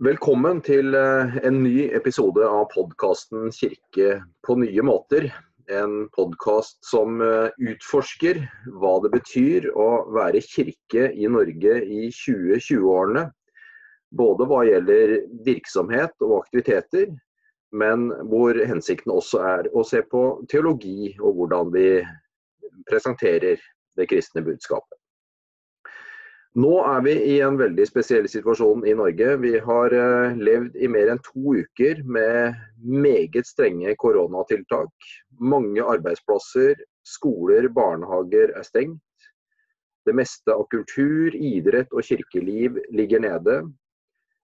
Velkommen til eh, en ny episode av podkasten 'Kirke på nye måter'. En podkast som eh, utforsker hva det betyr å være kirke i Norge i 2020-årene. Både hva gjelder virksomhet og aktiviteter, men hvor hensikten også er å se på teologi og hvordan vi presenterer det kristne budskapet. Nå er vi i en veldig spesiell situasjon i Norge. Vi har uh, levd i mer enn to uker med meget strenge koronatiltak. Mange arbeidsplasser, skoler, barnehager er stengt. Det meste av kultur, idrett og kirkeliv ligger nede.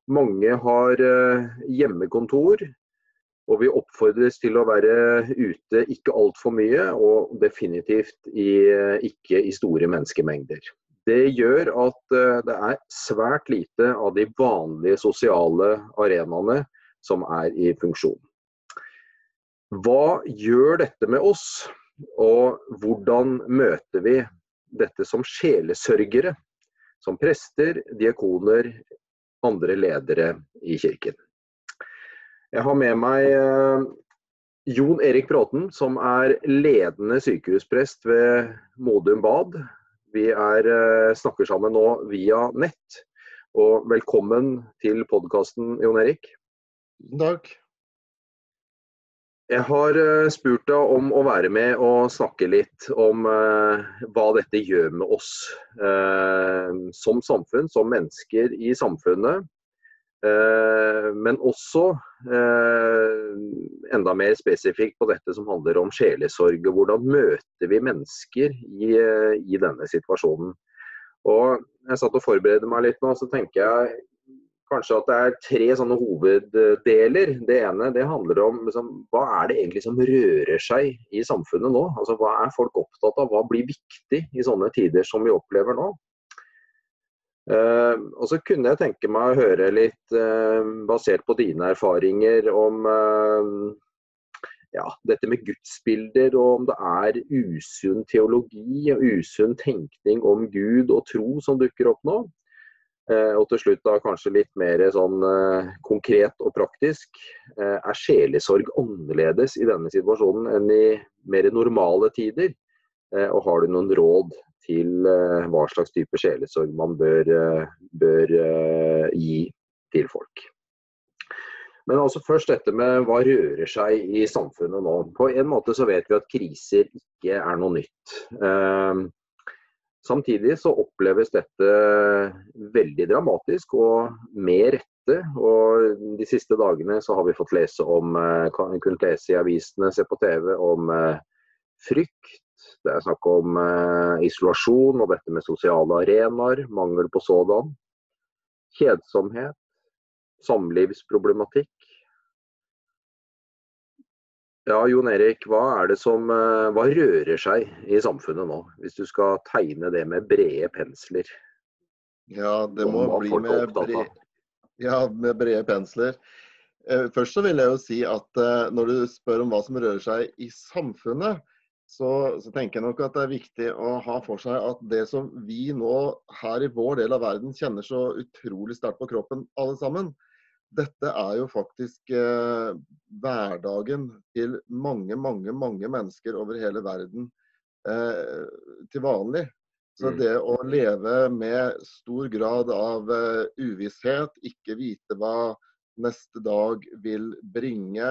Mange har uh, hjemmekontor, og vi oppfordres til å være ute ikke altfor mye, og definitivt i, uh, ikke i store menneskemengder. Det gjør at eh, det er svært lite av de vanlige sosiale arenaene som er i funksjon. Hva gjør dette med oss, og hvordan møter vi dette som sjelesørgere? Som prester, diakoner, andre ledere i kirken. Jeg har med meg eh, Jon Erik Bråten, som er ledende sykehusprest ved Modum Bad vi er, eh, snakker sammen nå via nett. Og velkommen til podkasten, Jon Erik. Takk. Jeg har eh, spurt deg om å være med og snakke litt om uh, hva dette gjør med oss som samfunn, som mennesker i samfunnet. Eh, men også eh, enda mer spesifikt på dette som handler om sjelesorg. og Hvordan møter vi mennesker i, eh, i denne situasjonen. Og Jeg satt og forberedte meg litt nå, så tenker jeg kanskje at det er tre sånne hoveddeler. Det ene det handler om liksom, hva er det egentlig som rører seg i samfunnet nå? Altså Hva er folk opptatt av? Hva blir viktig i sånne tider som vi opplever nå? Uh, og så kunne jeg tenke meg å høre litt, uh, basert på dine erfaringer, om uh, ja, dette med gudsbilder, og om det er usunn teologi og usunn tenkning om Gud og tro som dukker opp nå. og til slutt da kanskje litt mer sånn konkret og praktisk. er sjelesorg annerledes i denne situasjonen enn i mer normale tider? og har du noen råd til eh, hva slags type sjelesorg man bør, eh, bør eh, gi til folk. Men altså først dette med hva rører seg i samfunnet nå. På en måte så vet vi at kriser ikke er noe nytt. Samtidig så oppleves dette veldig dramatisk og med rette. Og de siste dagene så har vi fått lese om, kunnet lese i avisene, se på TV om frykt, det er snakk om eh, isolasjon og dette med sosiale arenaer, mangel på sådan. Kjedsomhet, samlivsproblematikk. Ja, Jon Erik, hva er det som eh, hva rører seg i samfunnet nå, hvis du skal tegne det med brede pensler? Ja, det må bli med, bred, ja, med brede pensler. Eh, først så vil jeg jo si at når du spør om hva som rører seg i samfunnet, så, så, tenker jeg nok at det er viktig å ha for seg at det som vi nå her i vår del av verden kjenner så utrolig sterkt på kroppen alle sammen, dette er jo faktisk eh, hverdagen til mange, mange, mange mennesker over hele verden eh, til vanlig. Så mm. det å leve med stor grad av uh, uvisshet, ikke vite hva neste dag vil bringe,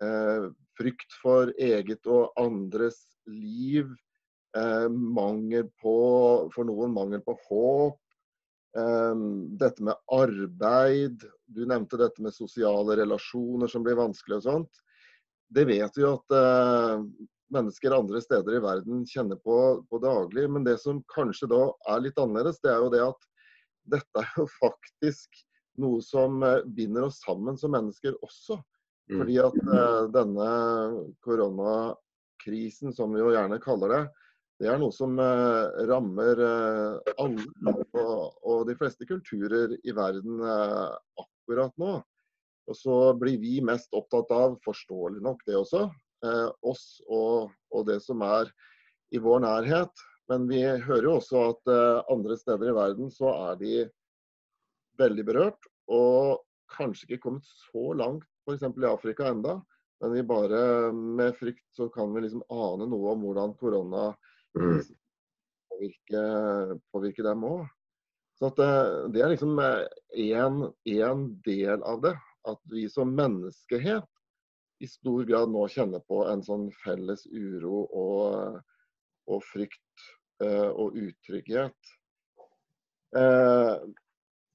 uh, frykt for eget og andres liv. Eh, mangel på, for noen mangel på håp. Eh, dette med arbeid. Du nevnte dette med sosiale relasjoner som blir vanskelig og sånt. Det vet vi jo at eh, mennesker andre steder i verden kjenner på, på daglig. Men det som kanskje da er litt annerledes, det er jo det at dette er jo faktisk noe som eh, binder oss sammen som mennesker også. Mm. Fordi at uh, denne koronakrisen, som vi jo gjerne kaller det, det er noe som uh, rammer uh, alle og, og, de fleste kulturer i verden akkurat nå. Og så blir vi mest opptatt av, forståelig nok det også, oss og, og, det som er i vår nærhet. Men vi hører jo også at andre steder i verden så er de veldig berørt. Og kanskje ikke kommet så langt f.eks. i Afrika enda, men vi bare med frykt så kan vi liksom ane noe om hvordan korona mm. påvirker, påvirker dem òg. Så det, eh, det, er liksom én del av det. At vi som menneskehet i stor grad nå kjenner på en sånn felles uro og, og frykt eh, og utrygghet. Eh,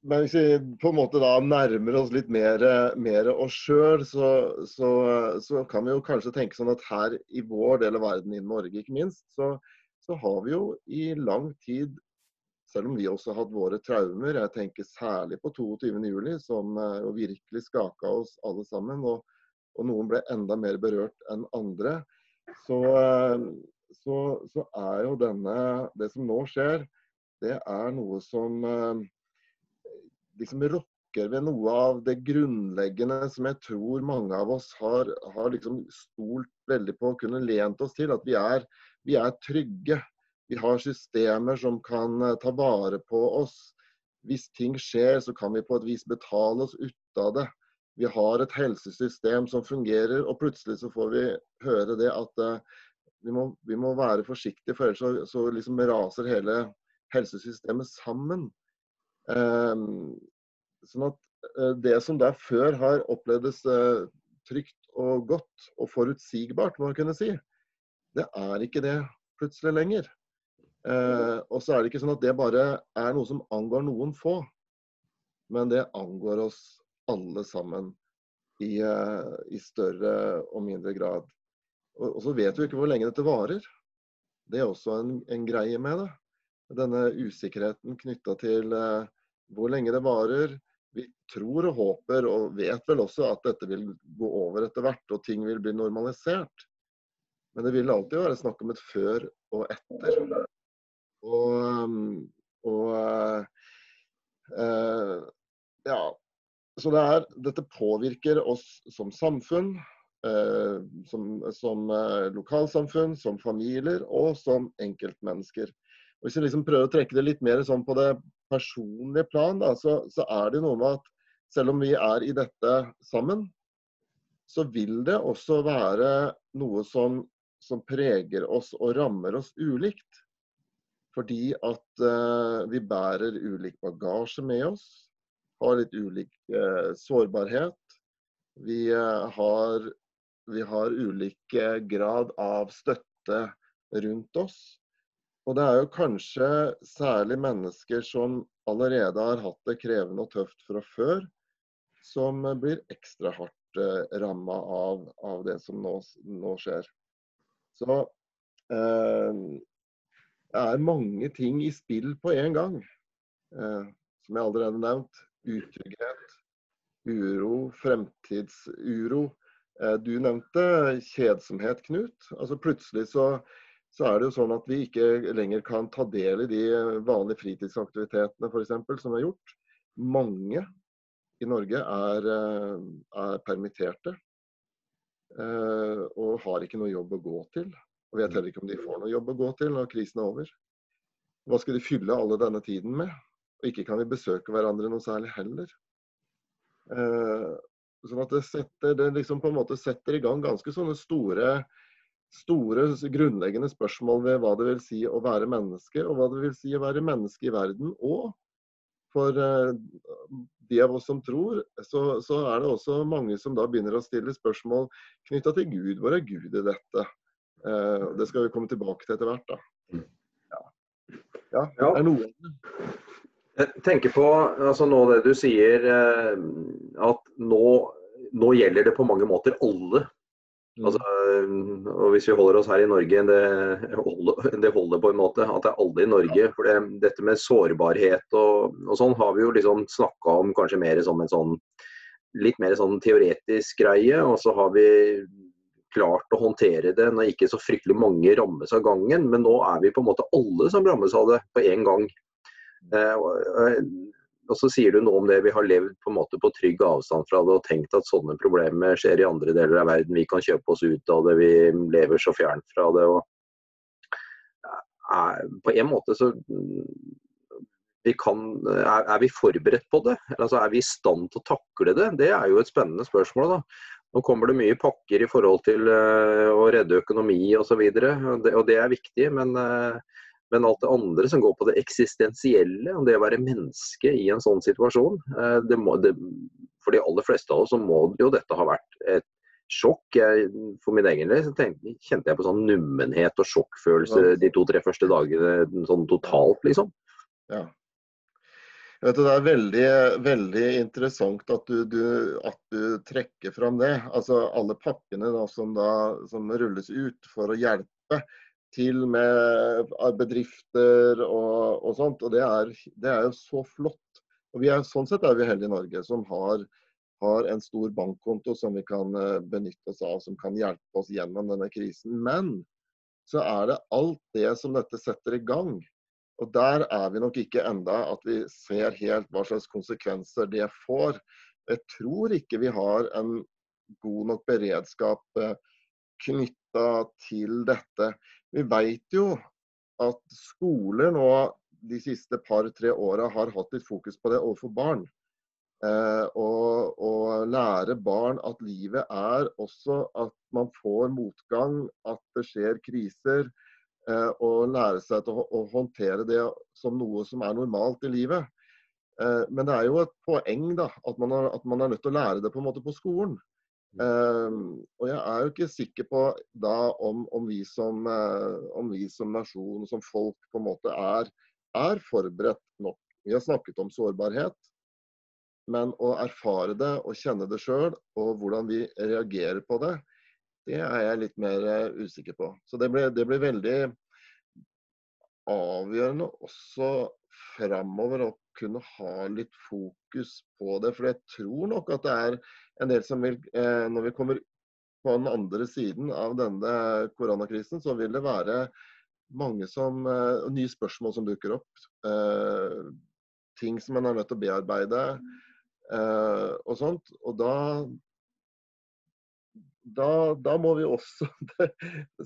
men hvis vi på en måte da nærmer oss litt mer, mer oss sjøl, så, så, så, kan vi jo kanskje tenke sånn at her i vår del av verden, i Norge ikke minst, så, så har vi jo i lang tid selv om vi også har hatt våre traumer. Jeg tenker særlig på 22.07, som jo virkelig skaka oss alle sammen. Og, og, noen ble enda mer berørt enn andre. Så, så, er jo denne Det som nå skjer, det er noe som uh, liksom rokker ved noe av det grunnleggende som jeg tror mange av oss har, har liksom stolt veldig på, og kunne lent oss til. At vi er, vi er trygge. Vi har systemer som kan eh, ta vare på oss. Hvis ting skjer, så kan vi på et vis betale oss ut av det. Vi har et helsesystem som fungerer, og plutselig så får vi høre det at uh, vi, må, vi, må, være forsiktige, for ellers så, så liksom raser hele helsesystemet sammen. Um, sånn at uh, Det som der før har opplevdes uh, trygt og godt og forutsigbart, må man kunne si, det er ikke det plutselig lenger. Uh, og så er det ikke sånn at det bare er noe som angår noen få, men det angår oss alle sammen i, i større og mindre grad. Og, og, så vet vi ikke hvor lenge dette varer. Det er også en, en greie med det. Denne usikkerheten knytta til hvor lenge det varer. Vi tror og håper og vet vel også at dette vil gå over etter hvert, og ting vil bli normalisert. Men det vil alltid være snakk om et før og etter. Og, og uh, ja. Så det er, dette påvirker oss som samfunn, uh, som, som uh, lokalsamfunn, som familier og som enkeltmennesker. Hvis vi liksom prøver å trekke det litt mer sånn på det personlige plan, da, så, så, er det noe med at selv om vi er i dette sammen, så vil det også være noe som, som preger oss og rammer oss ulikt. Fordi at uh, vi bærer ulik bagasje med oss, har litt ulik uh, sårbarhet. Vi, uh, har, vi har ulik grad av støtte rundt oss. Og det er jo kanskje særlig mennesker som allerede har hatt det krevende og tøft fra før, som blir ekstra hardt eh, ramma av, av, det som nå, nå skjer. Så eh, det er mange ting i spill på en gang. Eh, som jeg allerede nevnt. Utrygghet, uro, fremtidsuro. Eh, du nevnte kjedsomhet, Knut. Altså Plutselig så så er det jo sånn at vi ikke lenger kan ta del i de vanlige fritidsaktivitetene f.eks. som har gjort. Mange i Norge er, eh, er permitterte eh, og har ikke noe jobb å gå til. Og vet heller ikke om de får noe jobb å gå til når krisen er over. Hva skal de fylle alle denne tiden med? Og ikke kan vi besøke hverandre noe særlig heller. Eh, sånn at det, setter, det liksom på en måte setter i gang ganske sånne store store, grunnleggende spørsmål ved hva det vil si å være menneske, og hva det vil si å være menneske i verden. Og for eh, de av oss som tror, så, så, er det også mange som da begynner å stille spørsmål knytta til Gud. Hvor er Gud i dette? Eh, det skal vi komme tilbake til etter hvert. da. Ja. ja, ja. er noe jeg tenker på altså nå det du sier, eh, at nå, nå gjelder det på mange måter alle. Altså, og Hvis vi holder oss her i Norge, det holder, det holder på en måte. At det er alle i Norge. For det, dette med sårbarhet og, og sånn har vi jo liksom snakka om kanskje mer som en sånn litt mer sånn teoretisk greie. Og så har vi klart å håndtere det når ikke så fryktelig mange rammes av gangen. Men nå er vi på en måte alle som rammes av det på en gang. Eh, og så sier du noe om det. Vi har levd på en måte på trygg avstand fra det og tenkt at sånne problemer skjer i andre deler av verden. Vi kan kjøpe oss ut av det, vi lever så fjernt fra det. og på en måte så vi kan, er, er, vi forberedt på det? Altså, er vi i stand til å takle det? Det er jo et spennende spørsmål. da. Nå kommer det mye pakker i forhold til uh, å redde økonomi osv. Og, så og det er viktig. Men, uh, men, alt det andre som går på det eksistensielle, om det å være menneske i en sånn situasjon uh, det må, det, For de aller fleste av oss så må jo dette ha vært et sjokk. Jeg, for min egen del kjente jeg på sånn nummenhet og sjokkfølelse de to-tre første dagene sånn totalt, liksom. Ja. Vet du, det er veldig, veldig interessant at du, du, at du, trekker fram det. Altså Alle pakkene da, som, da, som rulles ut for å hjelpe til med bedrifter og, og sånt. og det er, det er, jo så flott. Og vi er, Sånn sett er vi heldige i Norge som har, har en stor bankkonto som vi kan eh, benytte oss av, som kan hjelpe oss gjennom denne krisen. Men så er det alt det som dette setter i gang og Der er vi nok ikke enda at vi ser helt hva slags konsekvenser det får. Jeg tror ikke vi har en god nok beredskap eh, knytta til dette. Vi vet jo at skoler nå de siste par-tre åra har hatt litt fokus på det overfor barn. Eh, lære barn at livet er også at man får motgang, at det skjer kriser. Eh, og lære seg til å, håndtere det som noe som er normalt i livet. Eh, men det er jo et poeng da, at man, er, at man er nødt til å lære det på en måte på skolen. Um, og jeg er jo ikke sikker på da om, om, vi som, uh, om, vi som, nasjon, som folk, på en måte er, er, forberedt nok. Vi har snakket om sårbarhet, men å erfare det og kjenne det sjøl, og hvordan vi reagerer på det, det er jeg litt mer uh, usikker på. Så det blir, det blir veldig avgjørende også framover å kunne ha litt fokus på det. For jeg tror nok at det er en del som vil eh, Når vi kommer på den andre siden av denne koronakrisen, så vil det være mange som, eh, nye spørsmål som dukker opp. ting som man er nødt til å bearbeide og sånt. Og da da, da, må vi også,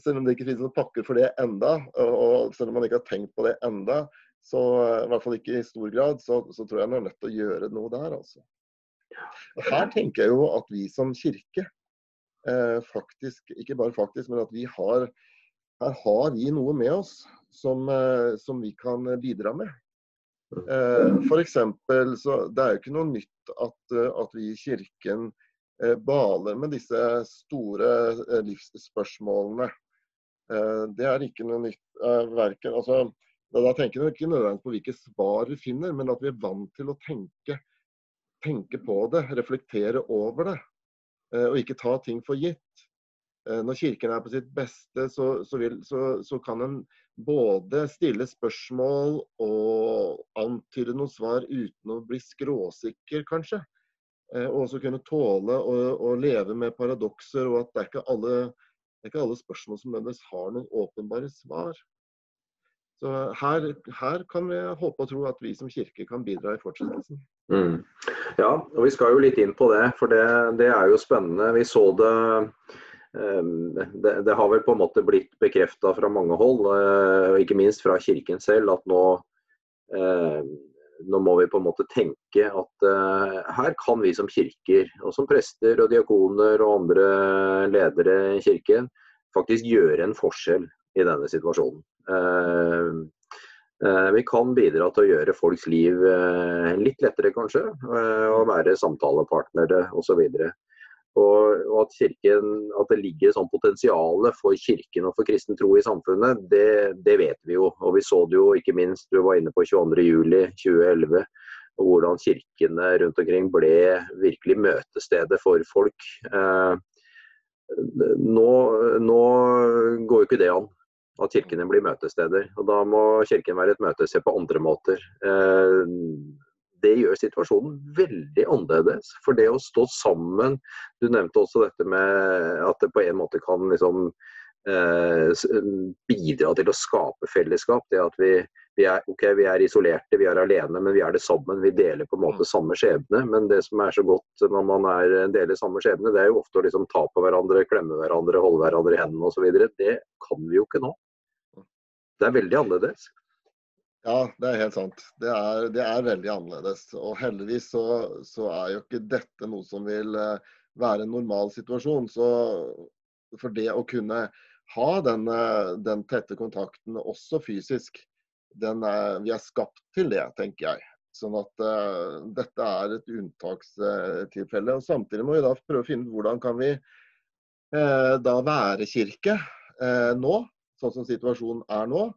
selv om det ikke finnes noen pakker for det enda, og selv om man ikke har tenkt på det enda, så i hvert fall ikke i stor grad, så, så tror jeg man er nødt til å gjøre noe der. altså. Her tenker jeg jo at vi som kirke, eh, faktisk, ikke bare faktisk, men at vi har her har vi noe med oss som, eh, som vi kan bidra med. Eh, eksempel, så Det er jo ikke noe nytt at, at vi i Kirken Eh, baler med disse store eh, livsspørsmålene. Eh, det er ikke noe nytt. Verken, altså, da tenker jeg ikke nødvendigvis på hvilke svar vi finner, men at vi er vant til å tenke, tenke på det, reflektere over det. Og ikke ta ting for gitt. Når Kirken er på sitt beste, så, så, vil, så, så kan en både stille spørsmål og antyde noen svar uten å bli skråsikker, kanskje. Eh, og også kunne tåle å, å, leve med paradokser, og at det er ikke alle, er ikke alle spørsmål som nødvendigvis har noen åpenbare svar. Så her, her, kan vi håpe og tro at vi som kirke kan bidra i fortsettelsen. Mm. Ja, og vi skal jo litt inn på det, for det, det er jo spennende. Vi så det, um, det det, har vel på en måte blitt bekrefta fra mange hold, uh, ikke minst fra kirken selv, at nå uh, nå må vi på en måte tenke at uh, her kan vi som kirker, og som prester og diakoner og andre ledere i kirken, faktisk gjøre en forskjell i denne situasjonen. Uh, uh, vi kan bidra til å gjøre folks liv litt lettere, kanskje, og være samtalepartnere osv. Og, og at, kirken, at, det ligger sånn potensial for kirken og for kristen tro i samfunnet, det, det, vet vi jo. Og vi så det jo ikke minst, du var inne på 22.07.2011, og hvordan kirkene rundt omkring ble virkelig møtestedet for folk. Eh, nå, nå går jo ikke det an at kirkene blir møtesteder. Og da må kirken være et møtested på andre måter. Eh, det gjør situasjonen veldig annerledes. For det å stå sammen Du nevnte også dette med at det på en måte kan liksom eh, bidra til å skape fellesskap. Det at vi, vi, er, okay, vi, er, isolerte, vi er alene, men vi er det sammen. Vi deler på en måte mm. samme skjebne. Men det som er så godt når man er, deler samme skjebne, det er jo ofte å liksom ta på hverandre, klemme hverandre, holde hverandre i hendene osv. Det kan vi jo ikke nå. Det er veldig annerledes. Ja, det er helt sant. Det er, det er veldig annerledes. Og heldigvis så, så, er jo ikke dette noe som vil uh, være en normal situasjon. Så for det å kunne ha den, uh, den tette kontakten også fysisk, er, vi er skapt til det, tenker jeg. Sånn at uh, dette er et unntakstilfelle. og Samtidig må vi da prøve å finne ut hvordan kan vi uh, da være kirke uh, nå, sånn som situasjonen er nå.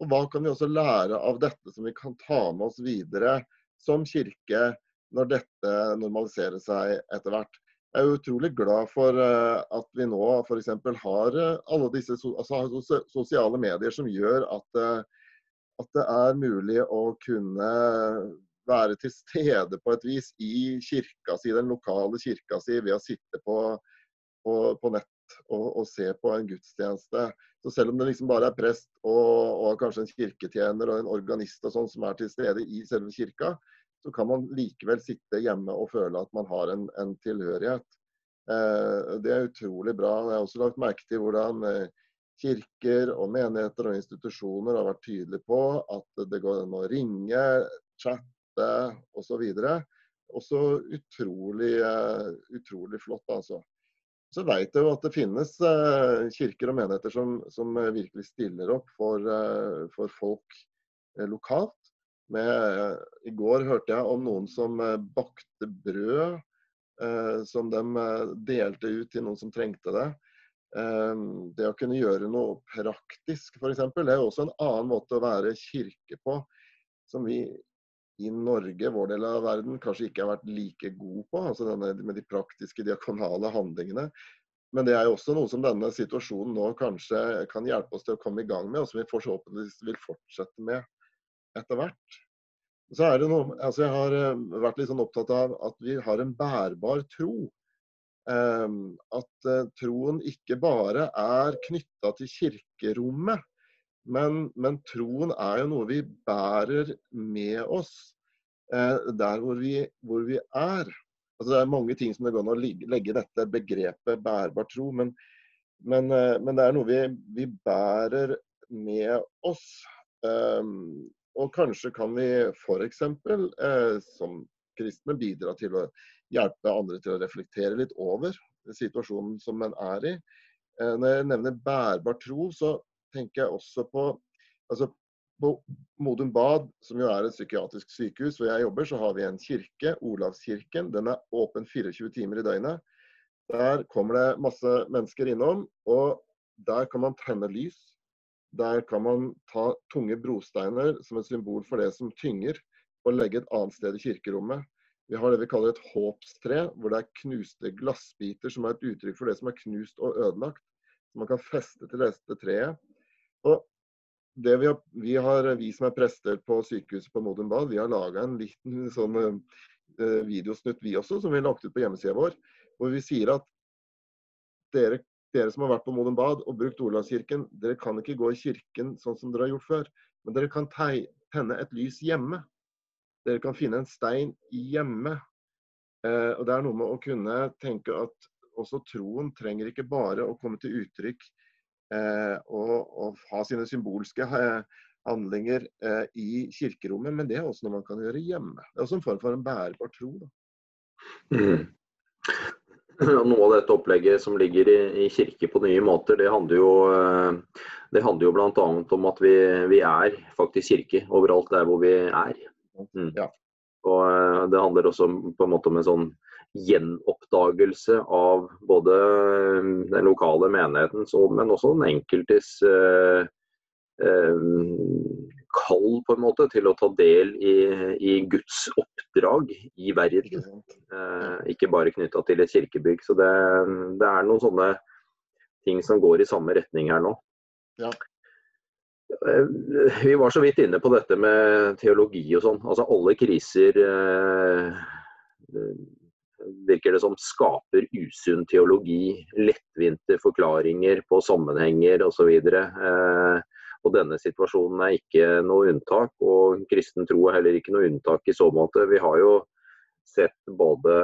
Og hva kan vi også lære av dette som vi kan ta med oss videre som kirke når dette normaliserer seg etter hvert. Jeg er utrolig glad for at vi nå f.eks. har alle disse altså, sosiale medier som gjør at at det er mulig å kunne være til stede på et vis i kirka si, den lokale kirka si, ved å sitte på, på, på nett og, se på en gudstjeneste. Så selv om det liksom bare er prest og, og kanskje en kirketjener og en organist og sånn som er til stede i selve kirka, så kan man likevel sitte hjemme og føle at man har en, en tilhørighet. Eh, det er utrolig bra. Jeg har også lagt merke til hvordan eh, kirker og menigheter og institusjoner har vært tydelige på at det går an å ringe, chatte osv. Også utrolig, eh, utrolig flott, altså. Så vet jeg jo at det finnes eh, kirker og menigheter som, som virkelig stiller opp for, eh, for folk lokalt. Med, I går hørte jeg om noen som bakte brød som de delte ut til noen som trengte det. Ehm, det å kunne gjøre noe praktisk, f.eks., det er også en annen måte å være kirke på, som vi i Norge, vår del av verden, kanskje ikke har vært like god på. altså denne, Med de praktiske, diakonale handlingene. Men det er jo også noe som denne situasjonen nå kanskje kan hjelpe oss til å komme i gang med, og som vi forhåpentligvis vil fortsette med etter hvert. Så er det noe, altså Jeg har eh, vært litt sånn opptatt av at vi har en bærbar tro. Ehm, at eh, troen ikke bare er knytta til kirkerommet, men, men, troen er jo noe vi bærer med oss eh, der hvor vi, hvor vi er. Altså, det er mange ting som det går an å legge dette begrepet bærbar tro, men, men, eh, men, det er noe vi, vi bærer med oss. Um, og kanskje kan vi f.eks. Eh, som kristne bidra til å hjelpe andre til å reflektere litt over situasjonen som en er i. Eh, når jeg nevner bærbar tro, så tenker jeg også på altså på Modum Bad, som jo er et psykiatrisk sykehus hvor jeg jobber, så har vi en kirke, Olavskirken. Den er åpen 24 timer i døgnet. Der kommer det masse mennesker innom, og der kan man tenne lys. Der kan man ta tunge brosteiner som et symbol for det som tynger, og legge et annet sted i kirkerommet. Vi har det vi kaller et håpstre, hvor det er knuste glassbiter som er et uttrykk for det som er knust og ødelagt. Man kan feste til dette treet. Og det vi, har, vi, har, vi som er prester på sykehuset på Modum Bad, vi har laga en liten sånn uh, videosnutt vi også, som vi har lagt ut på hjemmesida vår. Hvor vi sier at dere, dere som har vært på Modum Bad og brukt Olavskirken, dere kan ikke gå i kirken sånn som dere har gjort før. Men dere kan tenne et lys hjemme. Dere kan finne en stein hjemme. Eh, og Det er noe med å kunne tenke at også troen trenger ikke bare å komme til uttrykk eh, og, og, ha sine symbolske eh, handlinger eh, i kirkerommet, men det er også noe man kan gjøre hjemme. Det er også en form for en bærbar tro. Mm. Noe av dette opplegget som ligger i, i, kirke på nye måter, det handler jo, eh, det handler jo bl.a. om at vi, vi, er faktisk kirke overalt der hvor vi er. Mm. Ja. Og eh, det handler også på en måte om en sånn gjenoppdagelse av både eh, den lokale menigheten, men også den enkeltes eh, eh, kall på en måte til å ta del i, i Guds oppdrag i verden. Eh, ikke bare knytta til et kirkebygg. Så det, det, er noen sånne ting som går i samme retning her nå. Ja. Eh, vi var så vidt inne på dette med teologi og sånn. Altså alle kriser eh, virker det som skaper usunn teologi. Lettvinte forklaringer på sammenhenger osv. Eh, og denne situasjonen er ikke noe unntak. Og kristen tro er heller ikke noe unntak i så måte. Vi har jo sett både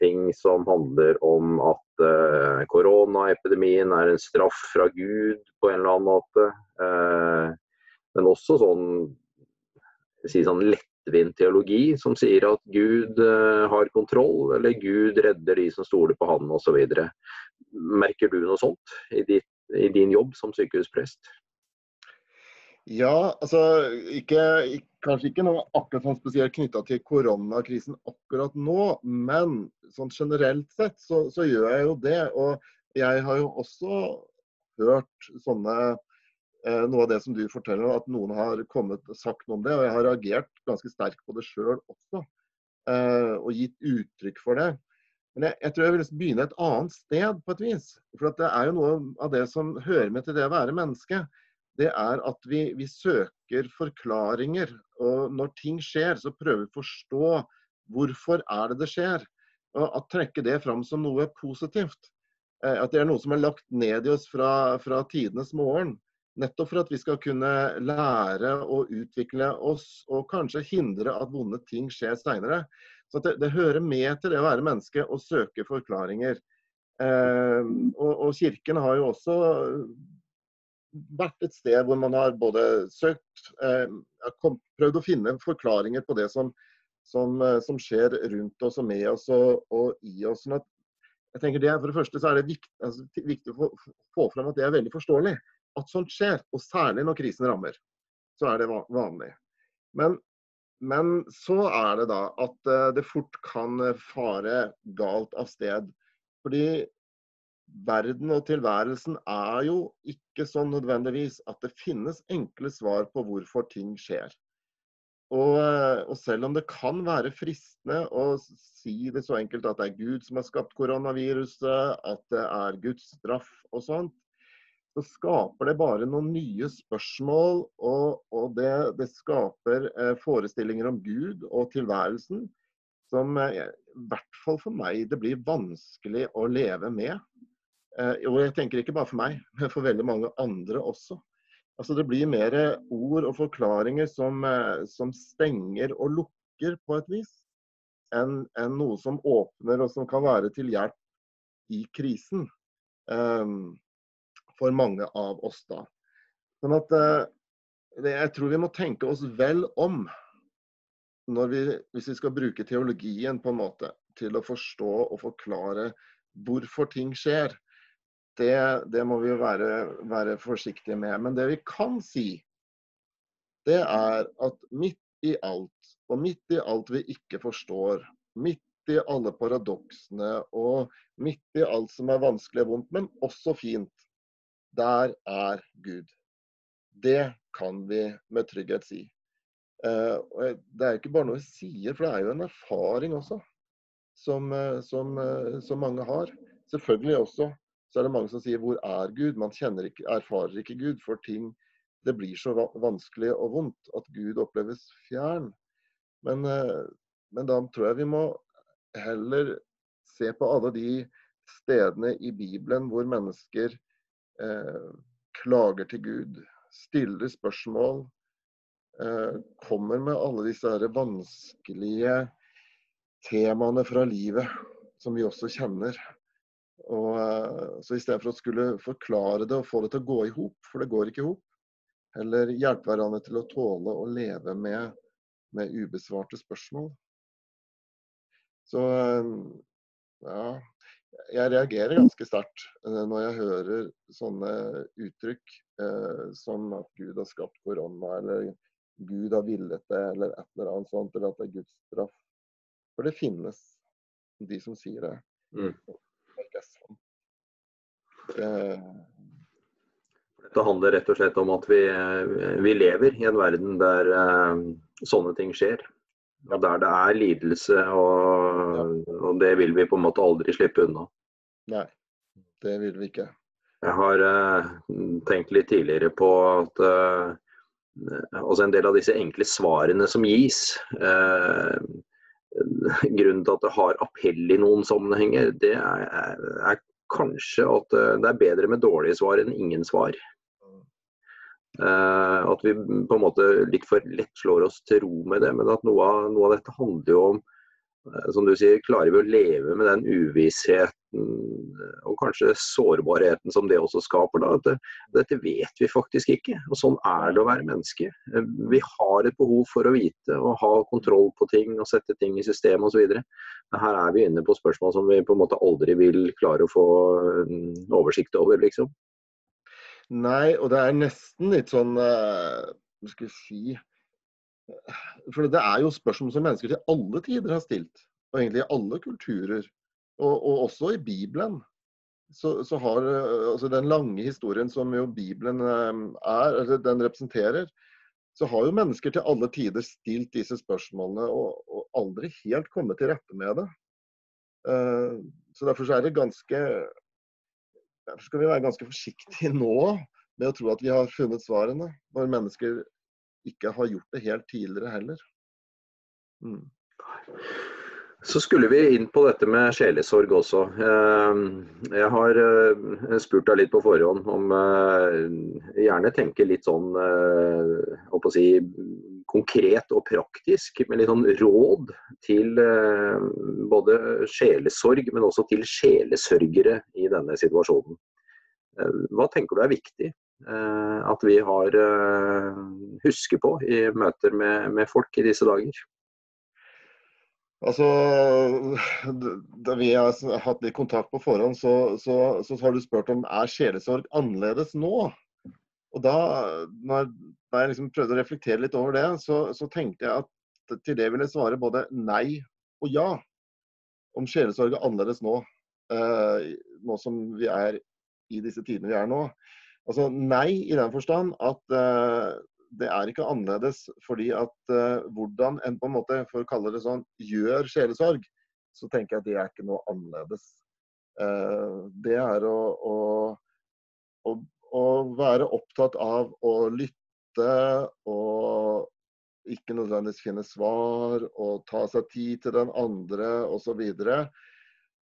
ting som handler om at uh, koronaepidemien er en straff fra Gud på en eller annen måte. Uh, men også sånn si sånn lettvint teologi som sier at Gud har kontroll, eller Gud redder de som stoler på Han osv. Merker du noe sånt i, ditt, i din jobb som sykehusprest? Ja, altså ikke, kanskje ikke noe akkurat sånn spesielt knytta til koronakrisen akkurat nå, men sånn generelt sett så, så, gjør jeg jo det. Og jeg har jo også hørt sånne eh, noe av det som du forteller, at noen har kommet og sagt noe om det. Og jeg har reagert ganske sterkt på det sjøl også, eh, og gitt uttrykk for det. Men jeg, jeg, tror jeg vil begynne et annet sted, på et vis. For det er jo noe av det som hører med til det å være menneske. Det er at vi, vi søker forklaringer. Og når ting skjer, så prøver vi å forstå hvorfor er det det skjer. Og at trekke det fram som noe positivt. Eh, at det er noe som er lagt ned i oss fra, fra tidenes morgen. Nettopp for at vi skal kunne lære og utvikle oss og kanskje hindre at vonde ting skjer seinere. Så det, det, hører med til det å være menneske å søke forklaringer. Eh, og, og, Kirken har jo også vært et sted hvor man har både søkt eh, Prøvd å finne forklaringer på det som, som, eh, som, skjer rundt oss og med oss og, og i oss. sånn jeg tenker det, For det første så er det viktig, altså, viktig å få, fram at det er veldig forståelig at sånt skjer. Og særlig når krisen rammer. Så er det vanlig. Men, men så er det da at uh, det fort kan fare galt av sted. Fordi verden og tilværelsen er jo ikke sånn nødvendigvis at det finnes enkle svar på hvorfor ting skjer. Og, eh, og, selv om det kan være fristende å si det så enkelt at det er Gud som har skapt koronaviruset, at det er Guds straff og sånt, så skaper det bare noen nye spørsmål. Og, og det, det, skaper eh, forestillinger om Gud og tilværelsen som eh, i hvert fall for meg det blir vanskelig å leve med. Eh, og jeg tenker ikke bare for meg, men for veldig mange andre også. Altså Det blir mer ord og forklaringer som, eh, som stenger og lukker på et vis, enn en noe som åpner og som kan være til hjelp i krisen. Um, for mange av oss da. Sånn at uh, Jeg tror vi må tenke oss vel om vi, hvis vi skal bruke teologien på en måte til å forstå og forklare hvorfor ting skjer det, det må vi jo være, være, forsiktige med. Men det vi kan si, det er at midt i alt, og midt i alt vi ikke forstår, midt i alle paradoksene og midt i alt som er vanskelig og vondt, men også fint, der er Gud. Det kan vi med trygghet si. Uh, det er ikke bare noe vi sier, for det er jo en erfaring også, som, eh, som, eh, som mange har. Selvfølgelig også så er det mange som sier 'hvor er Gud?' Man ikke, erfarer ikke Gud, for ting det blir så vanskelig og vondt at Gud oppleves fjern. Men, eh, men da tror jeg vi må heller se på alle de stedene i Bibelen hvor mennesker eh, klager til Gud, stiller spørsmål, eh, kommer med alle disse vanskelige temaene fra livet som vi også kjenner. Og, eh, så istedenfor å skulle forklare det og få det til å gå i hop, for det går ikke i hop, eller hjelpe hverandre til å tåle å leve med, med ubesvarte spørsmål. Så eh, ja, jeg reagerer ganske sterkt eh, når jeg hører sånne uttrykk eh, som at Gud har skapt korona, eller Gud har villet det, eller et eller annet sånt, eller at det er Guds straff. For det finnes de som sier det. Mm. Eh, Dette handler rett og slett om at vi, eh, vi lever i en verden der uh, sånne ting skjer. Og der det er lidelse, og, og, det vil vi på en måte aldri slippe unna. Nei, det vil vi ikke. Jeg har uh, tenkt litt tidligere på at uh, altså en del av disse enkle svarene som gis Grunnen til at det har appell i noen sammenhenger, det er, er kanskje at eh, det er bedre med dårlige svar enn ingen svar. Uh, at vi på en måte litt for lett slår oss til ro med det. Men at noe av, noe av dette handler jo om Eh, som du sier, klarer vi å leve med den uvissheten eh, og kanskje sårbarheten som det også skaper? Da? Dette, dette vet vi faktisk ikke. Og sånn er det å være menneske. Eh, vi har et behov for å vite og ha kontroll på ting og sette ting i system osv. Men her er vi inne på spørsmål som vi på en måte aldri vil klare å få oversikt over, liksom. Nei, og det er nesten litt sånn Hva skal jeg si for det er jo spørsmål som mennesker til alle tider har stilt. Og egentlig i alle kulturer. Og, og også i Bibelen. Så, så, har altså den lange historien som jo Bibelen eh, er, eller den representerer, så har jo mennesker til alle tider stilt disse spørsmålene og, og aldri helt kommet til rette med det. Uh, så derfor så er det ganske Derfor skal vi være ganske forsiktige nå med å tro at vi har funnet svarene, når mennesker ikke har gjort det helt tidligere heller. Mm. Så skulle vi inn på dette med sjelesorg også. Eh, jeg har eh, spurt deg litt på forhånd om eh, Gjerne tenke litt sånn å si, konkret og praktisk, med litt sånn råd til både sjelesorg, men også til sjelesørgere i denne situasjonen. Hva tenker du er viktig Eh, at vi har eh, husker på i møter med, med folk i disse dager? Altså, Da vi har hatt litt kontakt på forhånd, så, så, så har du spurt om er sjelesorg annerledes nå. Og da når, jeg liksom prøvde å reflektere litt over det, så, så, tenkte jeg at til det ville svare både nei og ja. Om sjelesorg er annerledes nå, eh, nå som vi er i disse tidene vi er nå. Altså nei i den forstand at uh, det er ikke annerledes fordi at uh, hvordan en på en måte, for å kalle det sånn, gjør sjelesorg, så tenker jeg at det er ikke noe annerledes. Uh, det er å, å, å, å, være opptatt av å lytte og ikke nødvendigvis finne svar og ta seg tid til den andre osv.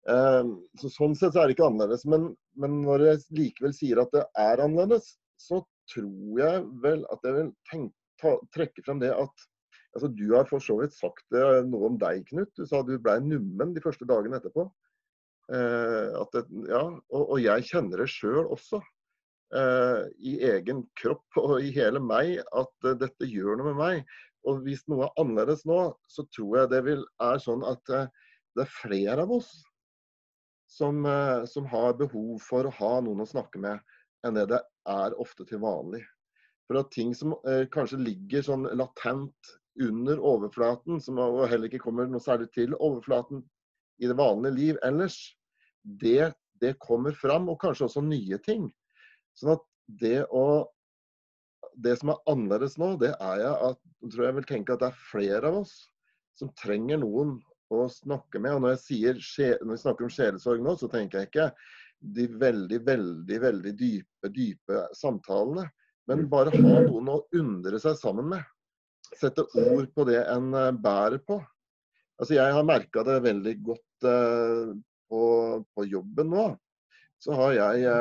Ehm, så sånn sett så er det ikke annerledes. Men, men, når jeg likevel sier at det er annerledes, så tror jeg vel at jeg vil tenke, ta, trekke frem det at altså Du har for så vidt sagt noe om deg, Knut. Du sa du ble nummen de første dagene etterpå. Eh, det, ja, og, og, jeg kjenner det sjøl også. Eh, I egen kropp og i hele meg at uh, dette gjør noe med meg. Og hvis noe er annerledes nå, så tror jeg det vil, er sånn at uh, det er flere av oss som, eh, som, har behov for å ha noen å snakke med, enn det det er ofte til vanlig. For at ting som eh, kanskje ligger sånn latent under overflaten, som heller ikke kommer noe særlig til overflaten i det vanlige liv ellers, det, det kommer fram, og kanskje også nye ting. Sånn at det å Det som er annerledes nå, det er jeg at, tror jeg vil tenke at det er flere av oss som trenger noen å snakke med. Og når sier, når jeg snakker om sjelesorg nå, så tenker jeg ikke de veldig, veldig, veldig dype, dype samtalene. Men bare ha noen å undre seg sammen med. Sette ord på det en eh, bærer på. Altså Jeg har merka det veldig godt uh, på, på, jobben nå. Så har jeg,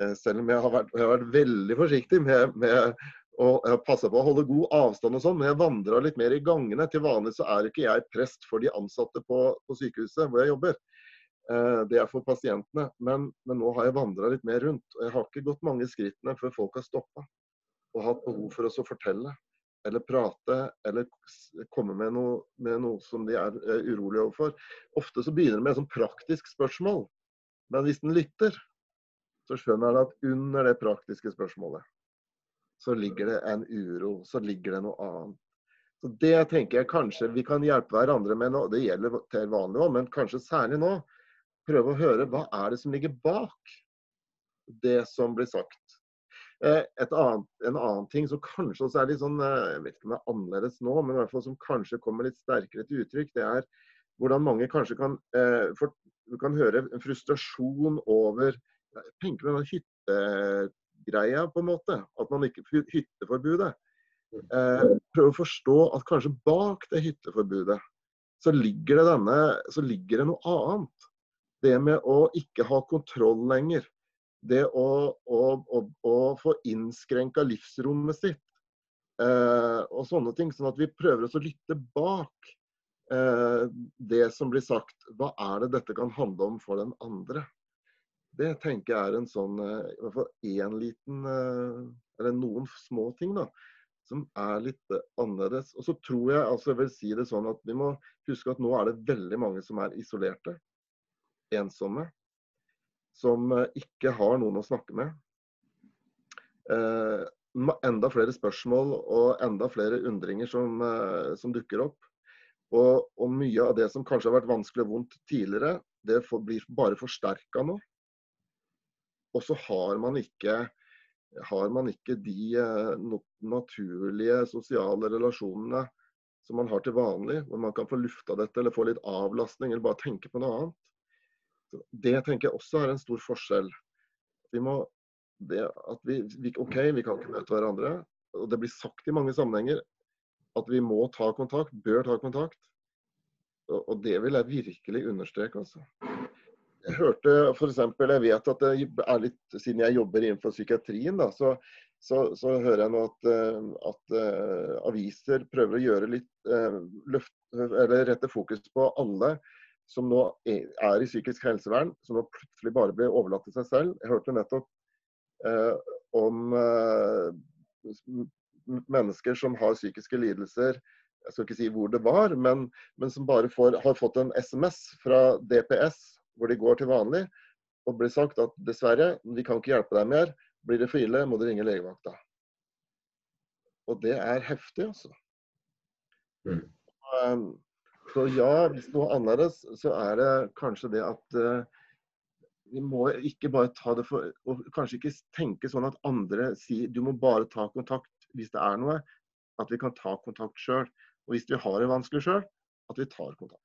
uh, selv om jeg har vært, jeg har vært veldig forsiktig med, med og jeg passer på å holde god avstand og sånn, men jeg vandra litt mer i gangene. Til vanlig så er ikke jeg prest for de ansatte på, på sykehuset hvor jeg jobber. Eh, det er for pasientene. Men, men nå har jeg vandra litt mer rundt. og Jeg har ikke gått mange skrittene før folk har stoppa og hatt behov for oss å fortelle eller prate eller komme med noe, med noe som de er eh, urolige overfor. Ofte så begynner det med et sånn praktisk spørsmål. Men hvis den lytter, så skjønner den at under det praktiske spørsmålet så ligger det en uro, så ligger det noe annet. Så Det tenker jeg kanskje vi kan hjelpe hverandre med nå. Det gjelder til vanlig òg, men kanskje særlig nå. Prøve å høre hva er det som ligger bak det som blir sagt. Eh, annet, en annen ting som kanskje også er litt sånn, eh, jeg vet ikke om det er annerledes nå, men i hvert fall som kanskje kommer litt sterkere til uttrykk, det er hvordan mange kanskje kan, eh, for, kan høre en frustrasjon over Tenk på den hytte greia, på en måte. At man ikke Hytteforbudet. Eh, prøve å forstå at kanskje bak det hytteforbudet så ligger det denne, så ligger det noe annet. Det med å ikke ha kontroll lenger. Det å, å, å, å få innskrenka livsrommet sitt. Eh, og sånne ting. Sånn at vi prøver oss å lytte bak eh, det som blir sagt. Hva er det dette kan handle om for den andre? Det tenker jeg er en sånn eh, I hvert fall én liten eh, Eller noen små ting, da. Som er litt eh, annerledes. Og så tror jeg altså jeg vil si det sånn at vi må huske at nå er det veldig mange som er isolerte. Ensomme. Som ikke har noen å snakke med. Eh, enda flere spørsmål og enda flere undringer som, som dukker opp. Og, og, mye av det som kanskje har vært vanskelig og vondt tidligere, det for, blir bare forsterka nå. Og så har man ikke, har man ikke de uh, naturlige sosiale relasjonene som man har til vanlig, hvor man kan få lufta dette eller få litt avlastning eller bare tenke på noe annet. Så det tenker jeg også er en stor forskjell. Vi må, at vi, vi, OK, vi kan ikke møte hverandre. Og det blir sagt i mange sammenhenger at vi må ta kontakt, bør ta kontakt. Og, og det vil jeg virkelig understreke. altså. Jeg hørte f.eks. Jeg vet at det er litt, siden jeg jobber innenfor psykiatrien, da, så, så, så, hører jeg nå at, eh, at uh, aviser prøver å gjøre litt uh, løft, eller rette fokus på alle som nå er i psykisk helsevern, som nå plutselig bare blir overlatt til seg selv. Jeg hørte nettopp uh, om mennesker som har psykiske lidelser, jeg skal ikke si hvor det var, men, men som bare får, har fått en SMS fra DPS hvor de går til vanlig, og blir sagt at dessverre, vi kan ikke hjelpe deg mer. Blir det for ille, må du ringe legevakta. Og det er heftig, altså. Mm. Um, så ja, hvis noe annerledes, så er det kanskje det at uh, vi må ikke bare ta det for Og kanskje ikke tenke sånn at andre sier du må bare ta kontakt hvis det er noe, at vi kan ta kontakt sjøl. Og hvis vi har det vanskelig sjøl, at vi tar kontakt.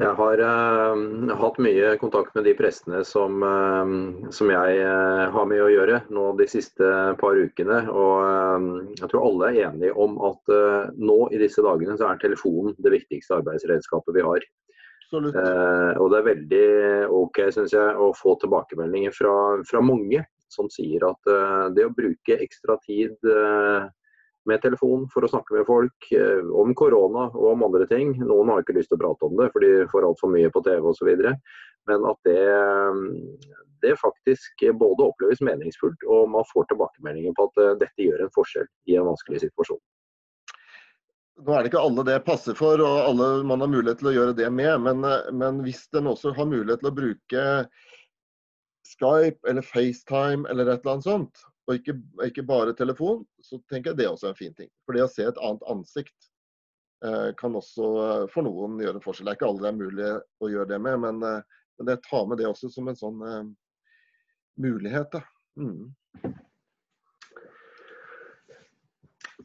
Jeg har uh, hatt mye kontakt med de prestene som, uh, som jeg uh, har med å gjøre nå de siste par ukene. Og jeg tror alle er enige om at nå i disse dagene så er telefonen det viktigste arbeidsredskapet vi har. og det er veldig OK, syns jeg, å få tilbakemeldinger fra, fra mange som sier at det å bruke ekstra tid med telefon for å snakke med folk uh, om korona og om andre ting Noen har ikke lyst til å prate om det, for de får altfor mye på TV osv. Men at det, det, faktisk både oppleves meningsfullt, og man får tilbakemeldinger på at dette gjør en forskjell i en vanskelig situasjon. Nå er det ikke alle det passer for, og alle man har mulighet til å gjøre det med. Men, men hvis en også har mulighet til å bruke Skype eller FaceTime eller et eller annet sånt, og ikke, ikke, bare telefon, så tenker jeg det også er en fin ting. For det å se et annet ansikt eh, kan også eh, for noen gjøre en forskjell. Det er ikke alle det er mulig å gjøre det med, men, eh, men det tar med det også som en sånn eh, mulighet. Da. Mm.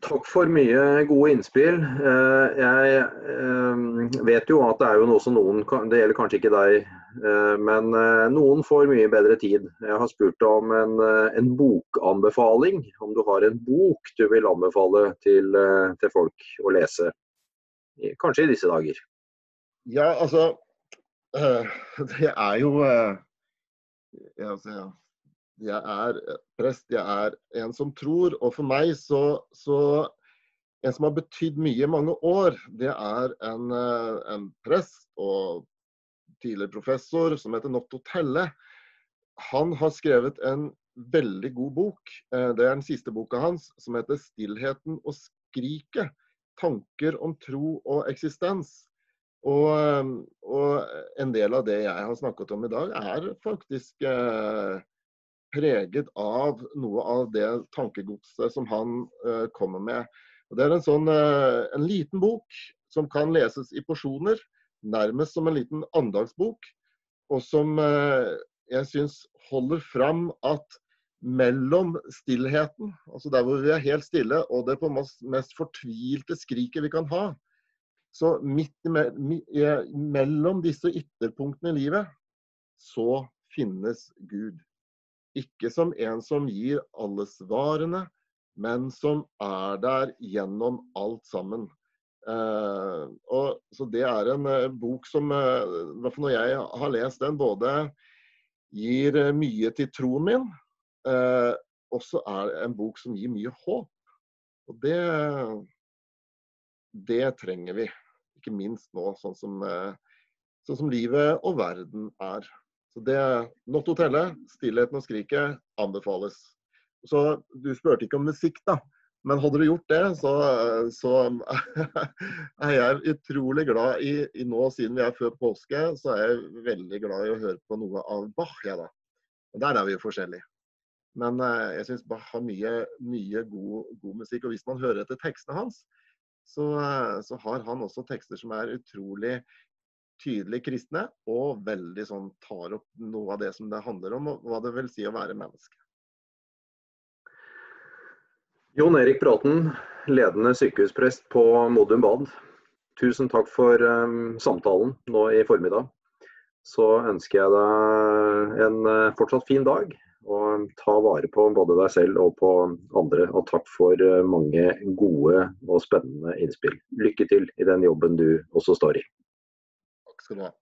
Takk for mye gode innspill. Eh, jeg eh, vet jo at det er jo noe som noen Det gjelder kanskje ikke deg, men noen får mye bedre tid. Jeg har spurt om en, en bokanbefaling. Om du har en bok du vil anbefale til, til folk å lese. Kanskje i disse dager. Ja, altså Det er jo altså, jeg er prest, jeg er en som tror. Og for meg så, så En som har betydd mye i mange år, det er en, eh, en prest og tidligere professor som heter Notto Telle. Han har skrevet en veldig god bok. Eh, det er den siste boka hans, som heter 'Stillheten og skriket'. Tanker om tro og eksistens. Og, eh, og, en del av det jeg har snakket om i dag, er faktisk eh, preget av noe av det tankegodset som han eh, kommer med. Og det er en, sånn, eh, en liten bok som kan leses i porsjoner, nærmest som en liten andagsbok. Og som uh, jeg syns holder fram at mellom stillheten, altså der hvor vi er helt stille, og det på mest, fortvilte skriket vi kan ha, så midt me mellom disse ytterpunktene i livet, så finnes Gud. Ikke som en som gir alle svarene, men som er der gjennom alt sammen. Eh, og, så Det er en uh, bok som, uh, i hvert fall når jeg har lest den, både gir mye til troen min, uh, og så er det en bok som gir mye håp. Og det, det trenger vi. Ikke minst nå, sånn som, sånn som livet og verden er. Så det Not Hotellet, stillheten og skriket anbefales. Så Du spurte ikke om musikk, da. Men hadde du gjort det, så, så er jeg utrolig glad i, i, nå, siden vi er før påske, så er jeg veldig glad i å høre på noe av Bach. Ja, da. Og Der er vi jo forskjellige. Men eh, jeg syns Bach har mye, mye god, god, musikk. Og hvis man hører etter tekstene hans, så, eh, så, har han også tekster som er utrolig tydelig kristne, og veldig sånn tar opp noe av det som det handler om, og hva det vil si å være menneske. Jon Erik Bråten, ledende sykehusprest på Modum Bad. Tusen takk for um, samtalen nå i formiddag. Så ønsker jeg deg en uh, fortsatt fin dag og ta vare på både deg selv og på andre. Og takk for eh, mange gode og spennende innspill. Lykke til i den jobben du også står i. Takk skal du ha.